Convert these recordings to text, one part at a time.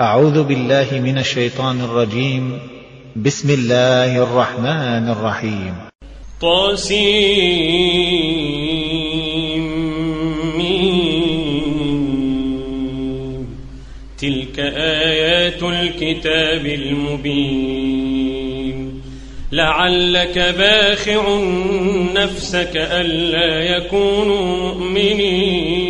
أعوذ بالله من الشيطان الرجيم. بسم الله الرحمن الرحيم. طاسيم. تلك آيات الكتاب المبين. لعلك باخع نفسك ألا يكونوا مؤمنين.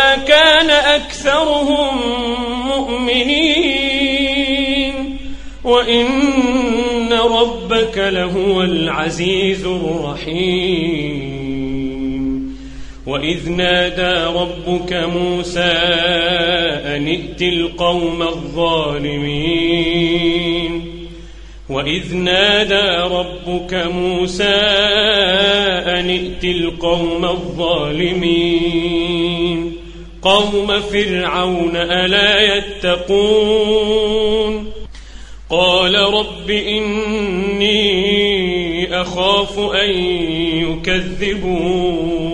كان أكثرهم مؤمنين. وإن ربك لهو العزيز الرحيم. وإذ نادى ربك موسى أن ائت القوم الظالمين. وإذ نادى ربك موسى أن ائت القوم الظالمين. قوم فرعون ألا يتقون؟ قال رب إني أخاف أن يكذبون.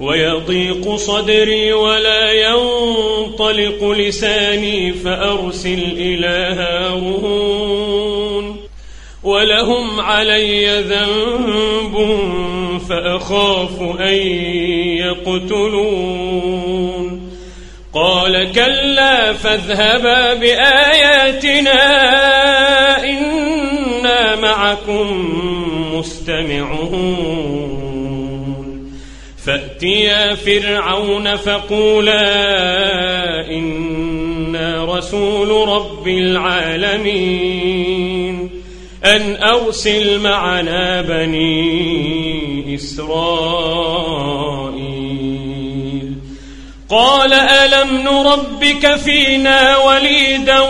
ويضيق صدري ولا ينطلق لساني فأرسل إلى هارون. ولهم علي ذنب فأخاف أن يقتلون. قال كلا فاذهبا بآياتنا إنا معكم مستمعون. فأتيا فرعون فقولا إنا رسول رب العالمين. أن أرسل معنا بني إسرائيل. قال ألم نربك فينا وليدا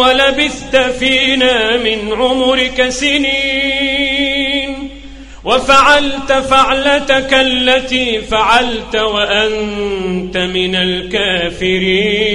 ولبثت فينا من عمرك سنين. وفعلت فعلتك التي فعلت وأنت من الكافرين.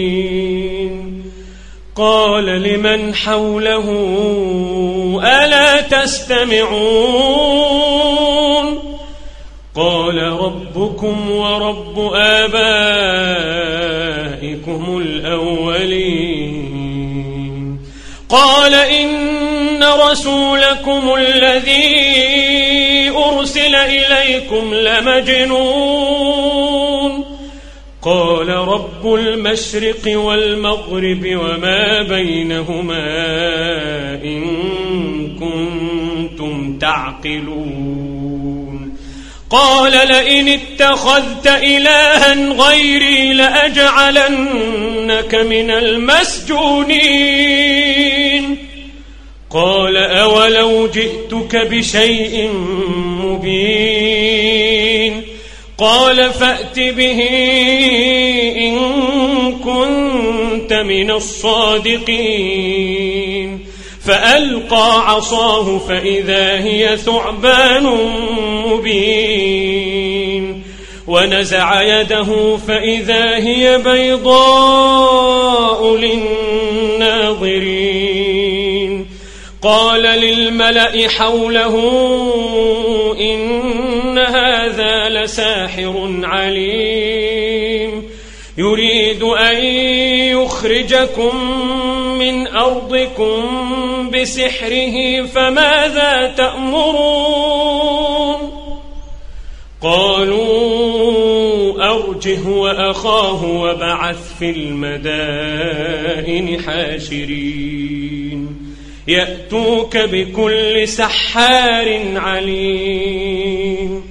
قال لمن حوله ألا تستمعون قال ربكم ورب آبائكم الأولين قال إن رسولكم الذي أرسل إليكم لمجنون قال رب المشرق والمغرب وما بينهما إن كنتم تعقلون. قال لئن اتخذت إلها غيري لأجعلنك من المسجونين. قال أولو جئتك بشيء مبين. قال فأت به إن كنت من الصادقين. فألقى عصاه فإذا هي ثعبان مبين. ونزع يده فإذا هي بيضاء للناظرين. قال للملأ حوله إن هذا لساحر عليم. يريد أن يخرجكم من أرضكم بسحره فماذا تأمرون؟ قالوا أرجه وأخاه وبعث في المدائن حاشرين. يأتوك بكل سحار عليم.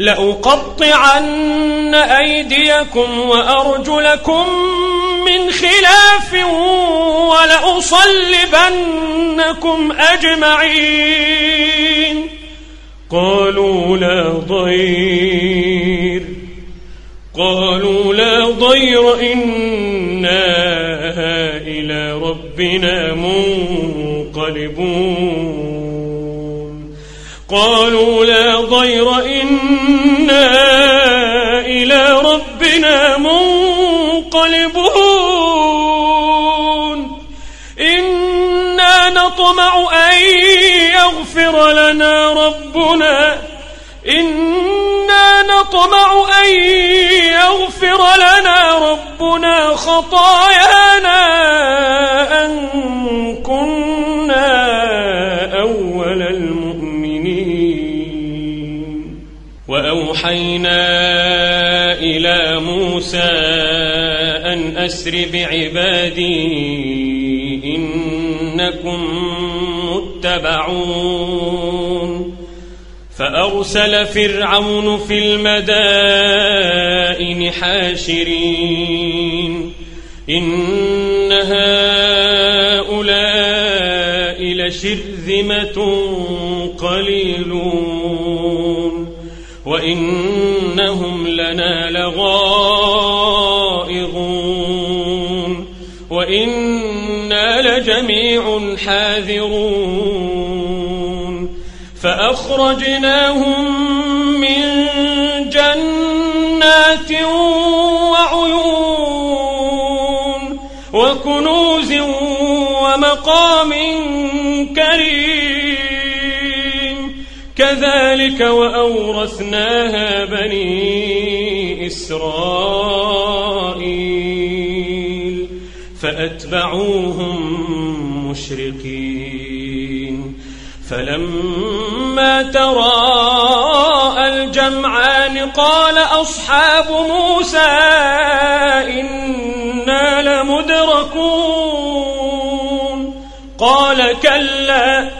لأقطعن أيديكم وأرجلكم من خلاف ولأصلبنكم أجمعين. قالوا لا ضير. قالوا لا ضير. إنا إلى ربنا منقلبون. قالوا لا ضير إنا إلى ربنا منقلبون. إنا نطمع أن يغفر لنا ربنا. إنا نطمع أن يغفر لنا ربنا خطايانا أن وأوحينا إلى موسى أن أسر بعبادي إنكم متبعون. فأرسل فرعون في المدائن حاشرين. إن هؤلاء لشرذمة قليلون. وإنهم لنا لغائظون وإنا لجميع حاذرون فأخرجناهم من جنات وعيون وكنوز ومقام كذلك وأورثناها بني إسرائيل فأتبعوهم مشرقين فلما تراءى الجمعان قال أصحاب موسى إنا لمدركون قال كلا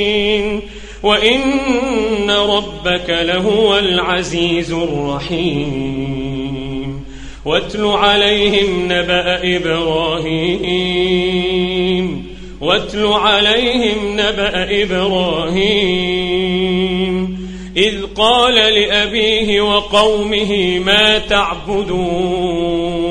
وإن ربك لهو العزيز الرحيم واتل عليهم نبأ إبراهيم واتل عليهم نبأ إبراهيم إذ قال لأبيه وقومه ما تعبدون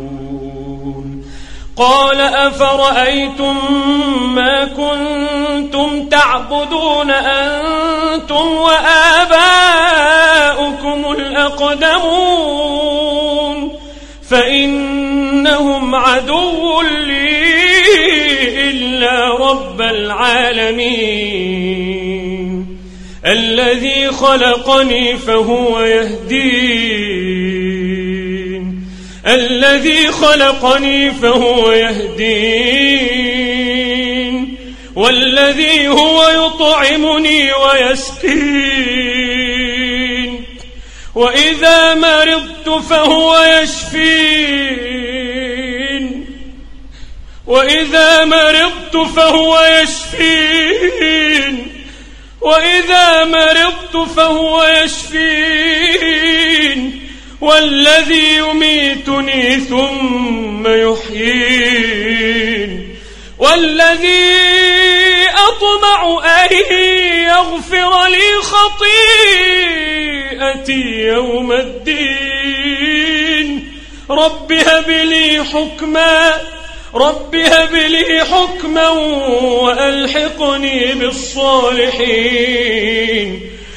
قال أفرأيتم ما كنتم تعبدون أنتم وآباؤكم الأقدمون فإنهم عدو لي إلا رب العالمين. الذي خلقني فهو يهدين الذي خلقني فهو يهدين والذي هو يطعمني ويسقين. وإذا مرضت فهو يشفين. وإذا مرضت فهو يشفين. وإذا مرضت فهو يشفين. والذي يميتني ثم يحيين والذي أطمع أن يغفر لي خطيئتي يوم الدين رب هب لي حكما رب هب لي حكما وألحقني بالصالحين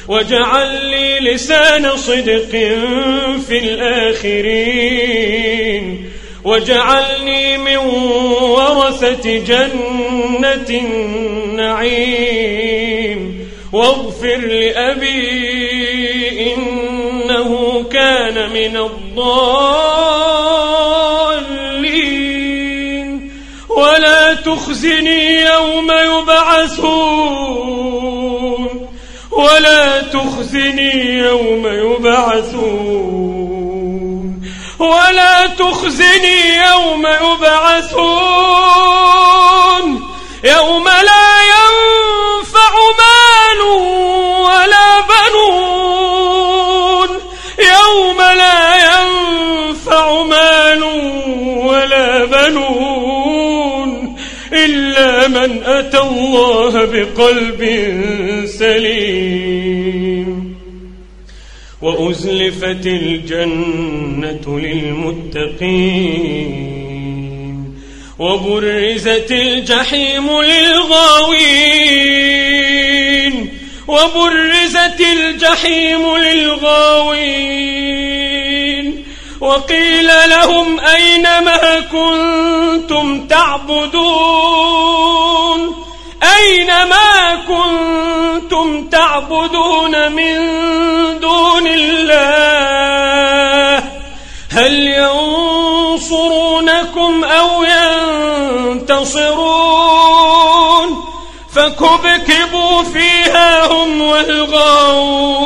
واجعل لسان صدق في الآخرين. واجعلني من ورثة جنة النعيم. واغفر لأبي إنه كان من الضالين. ولا تخزني يوم يبعثون. ولا تخزني يوم يبعثون. ولا تخزني يوم يبعثون. يوم لا ينفع مال ولا بنون. يوم لا ينفع مال ولا بنون. إلا من أتى الله بقلب سليم. وأزلفت الجنة للمتقين. وبرزت الجحيم للغاوين. وبرزت الجحيم للغاوين. وقيل لهم أين ما كنتم تعبدون؟ أين ما كنتم تعبدون من دون الله؟ هل ينصرونكم أو ينتصرون؟ فكبكبوا فيها هم والغاوون.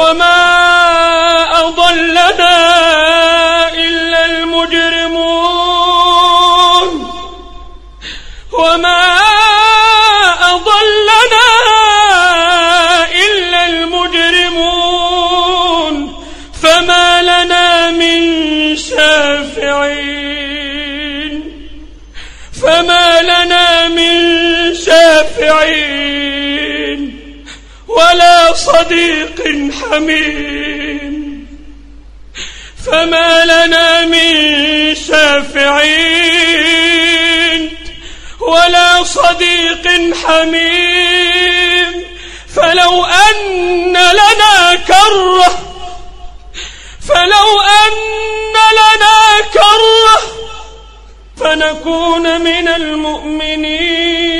وما أضلنا إلا المجرمون. وما أضلنا إلا المجرمون. فما لنا من شافعين. فما لنا من شافعين. ولا صديق حميم. فما لنا من شافعين ولا صديق حميم. فلو أن لنا كرة فلو أن لنا كرة فنكون من المؤمنين.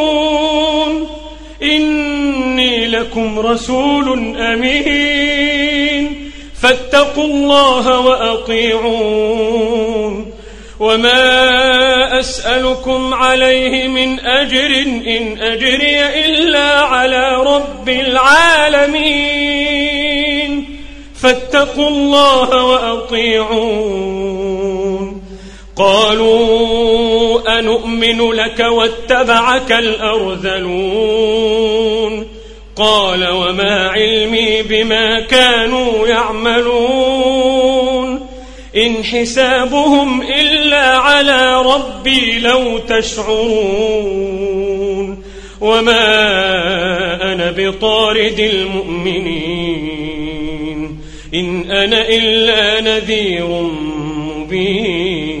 لكم رسول أمين. فاتقوا الله وأطيعون. وما أسألكم عليه من أجر إن أجري إلا على رب العالمين. فاتقوا الله وأطيعون. قالوا أنؤمن لك واتبعك الأرذلون. قال وما علمي بما كانوا يعملون. إن حسابهم إلا على ربي لو تشعرون. وما أنا بطارد المؤمنين. إن أنا إلا نذير مبين.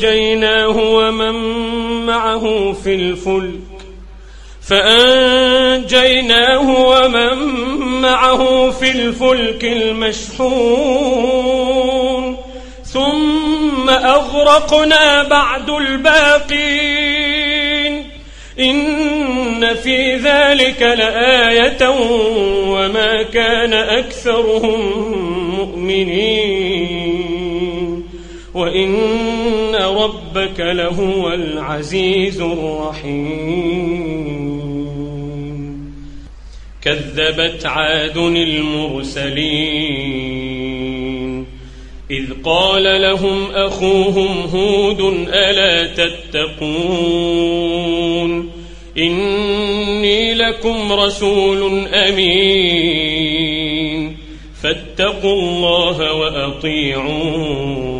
فأنجيناه ومن معه في الفلك فأنجيناه ومن معه في الفلك المشحون ثم أغرقنا بعد الباقين إن في ذلك لآية وما كان أكثرهم مؤمنين وإن ربك لهو العزيز الرحيم. كذبت عاد المرسلين. إذ قال لهم أخوهم هود ألا تتقون؟ إني لكم رسول أمين. فاتقوا الله وأطيعون.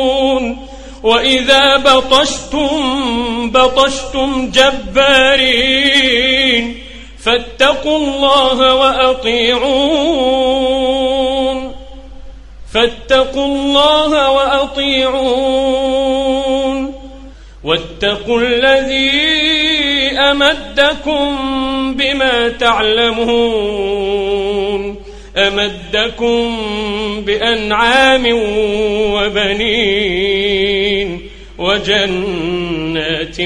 وإذا بطشتم بطشتم جبارين فاتقوا الله وأطيعون. فاتقوا الله وأطيعون. واتقوا الذي أمدكم بما تعلمون. أمدكم بأنعام وبنين وجنات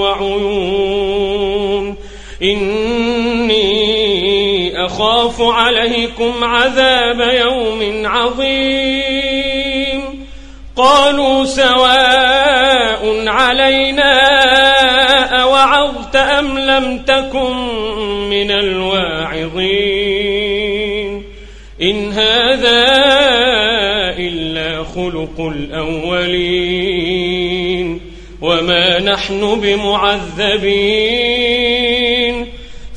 وعيون. إني أخاف عليكم عذاب يوم عظيم. قالوا سواء علينا أوعظت أم لم تكن من الواعظين خلق الأولين وما نحن بمعذبين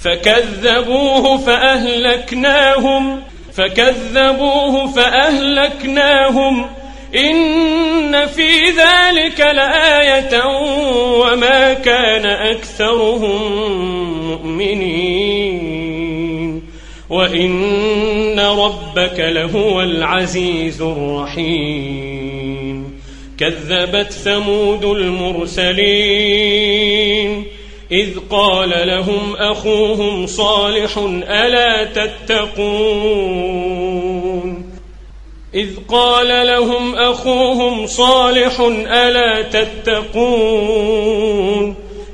فكذبوه فأهلكناهم فكذبوه فأهلكناهم إن في ذلك لآية وما كان أكثرهم مؤمنين وإن ربك لهو العزيز الرحيم. كذبت ثمود المرسلين. إذ قال لهم أخوهم صالح ألا تتقون؟ إذ قال لهم أخوهم صالح ألا تتقون؟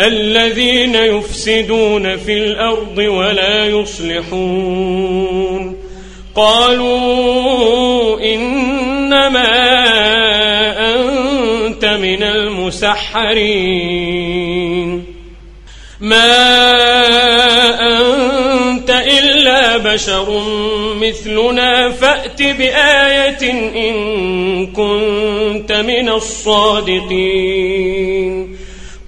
الذين يفسدون في الأرض ولا يصلحون. قالوا إنما أنت من المسحرين. ما أنت إلا بشر مثلنا. فأت بآية إن كنت من الصادقين.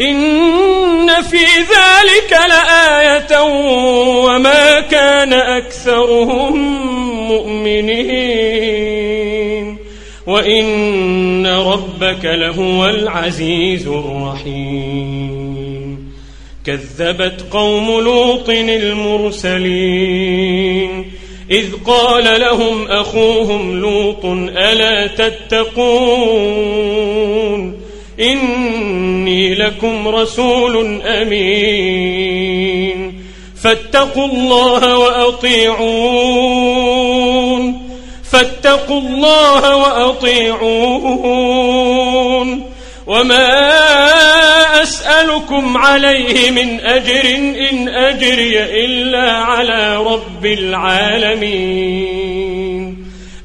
إن في ذلك لآية وما كان أكثرهم مؤمنين وإن ربك لهو العزيز الرحيم كذبت قوم لوط المرسلين إذ قال لهم أخوهم لوط ألا تتقون إني لكم رسول أمين. فاتقوا الله وأطيعون. فاتقوا الله وأطيعون. وما أسألكم عليه من أجر إن أجري إلا على رب العالمين.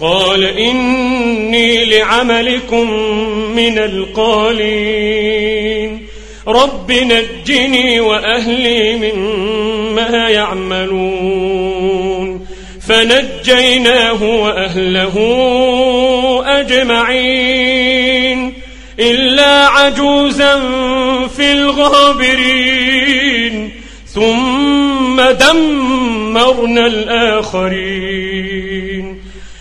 قال إني لعملكم من القالين. رب نجني وأهلي مما يعملون. فنجيناه وأهله أجمعين. إلا عجوزا في الغابرين. ثم دمرنا الآخرين.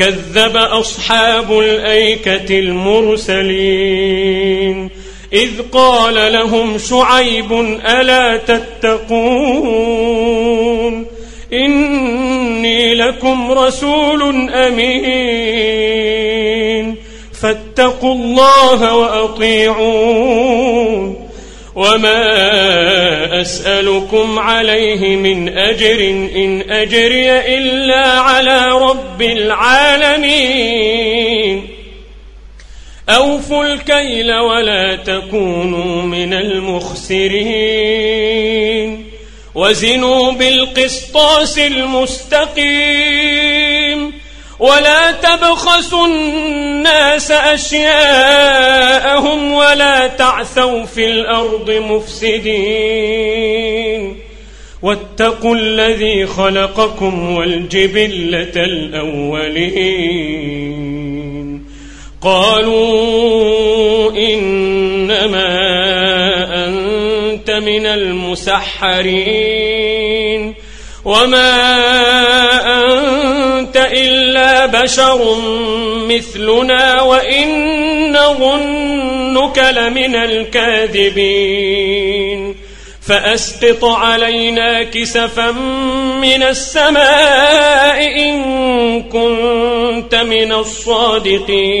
كذب أصحاب الأيكة المرسلين. إذ قال لهم شعيب ألا تتقون؟ إني لكم رسول أمين. فاتقوا الله وأطيعون. وما أسألكم عليه من أجر إن أجري إلا على رب العالمين أوفوا الكيل ولا تكونوا من المخسرين وزنوا بالقسطاس المستقيم ولا تبخسوا الناس أشياءهم ولا تعثوا في الأرض مفسدين. واتقوا الذي خلقكم والجبلة الأولين. قالوا إنما أنت من المسحرين. وما أنت إلا بشر مثلنا وإن نظنك لمن الكاذبين. فأسقط علينا كسفا من السماء إن كنت من الصادقين.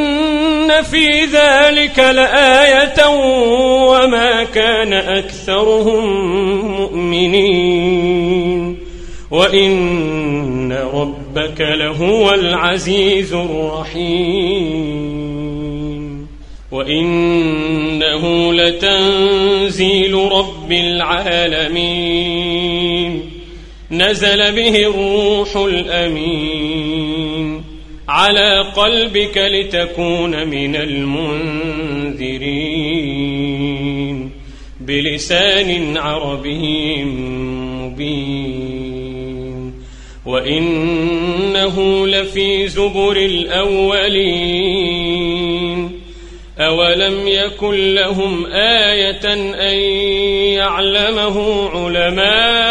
في ذلك لآية وما كان أكثرهم مؤمنين وإن ربك لهو العزيز الرحيم وإنه لتنزيل رب العالمين نزل به الروح الأمين على قلبك لتكون من المنذرين بلسان عربي مبين. وإنه لفي زبر الأولين. أولم يكن لهم آية أن يعلمه علماء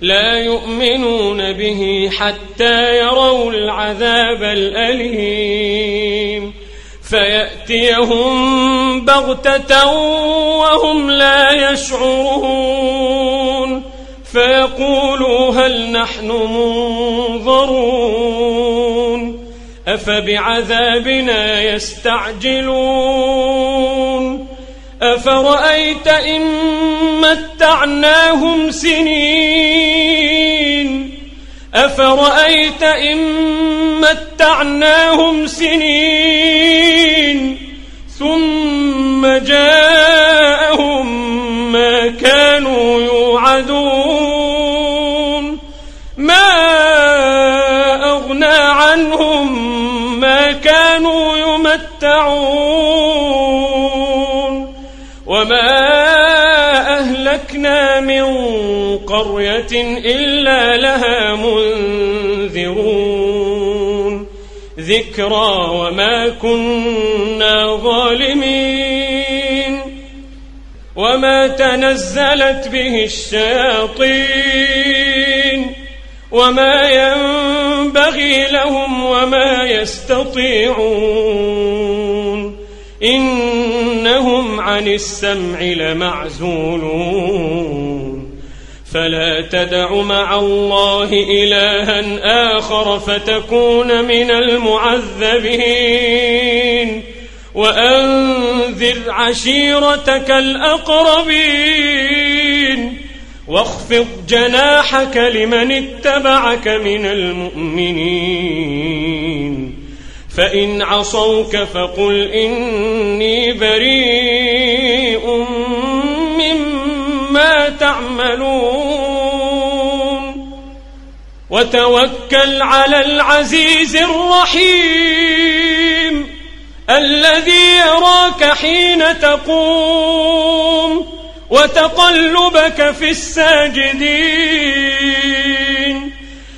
لا يؤمنون به حتى يروا العذاب الأليم. فيأتيهم بغتة وهم لا يشعرون. فيقولوا هل نحن منظرون. أفبعذابنا يستعجلون. أفرأيت إن متعناهم سنين؟ أفرأيت إن متعناهم سنين؟ ثم جاءهم ما كانوا يوعدون. ما أغنى عنهم ما كانوا يمتعون. أهلكنا من قرية إلا لها منذرون. ذكرى وما كنا ظالمين. وما تنزلت به الشياطين. وما ينبغي لهم وما يستطيعون. إنهم عن السمع لمعزولون. فلا تدع مع الله إلها آخر فتكون من المعذبين. وأنذر عشيرتك الأقربين. واخفض جناحك لمن اتبعك من المؤمنين. فإن عصوك فقل إني بريء مما تعملون. وتوكل على العزيز الرحيم الذي يراك حين تقوم وتقلبك في الساجدين.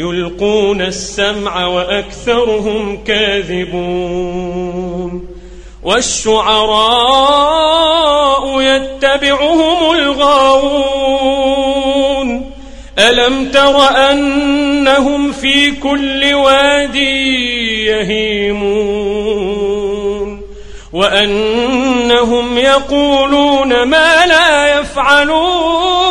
يلقون السمع وأكثرهم كاذبون والشعراء يتبعهم الغاوون ألم تر أنهم في كل وادي يهيمون وأنهم يقولون ما لا يفعلون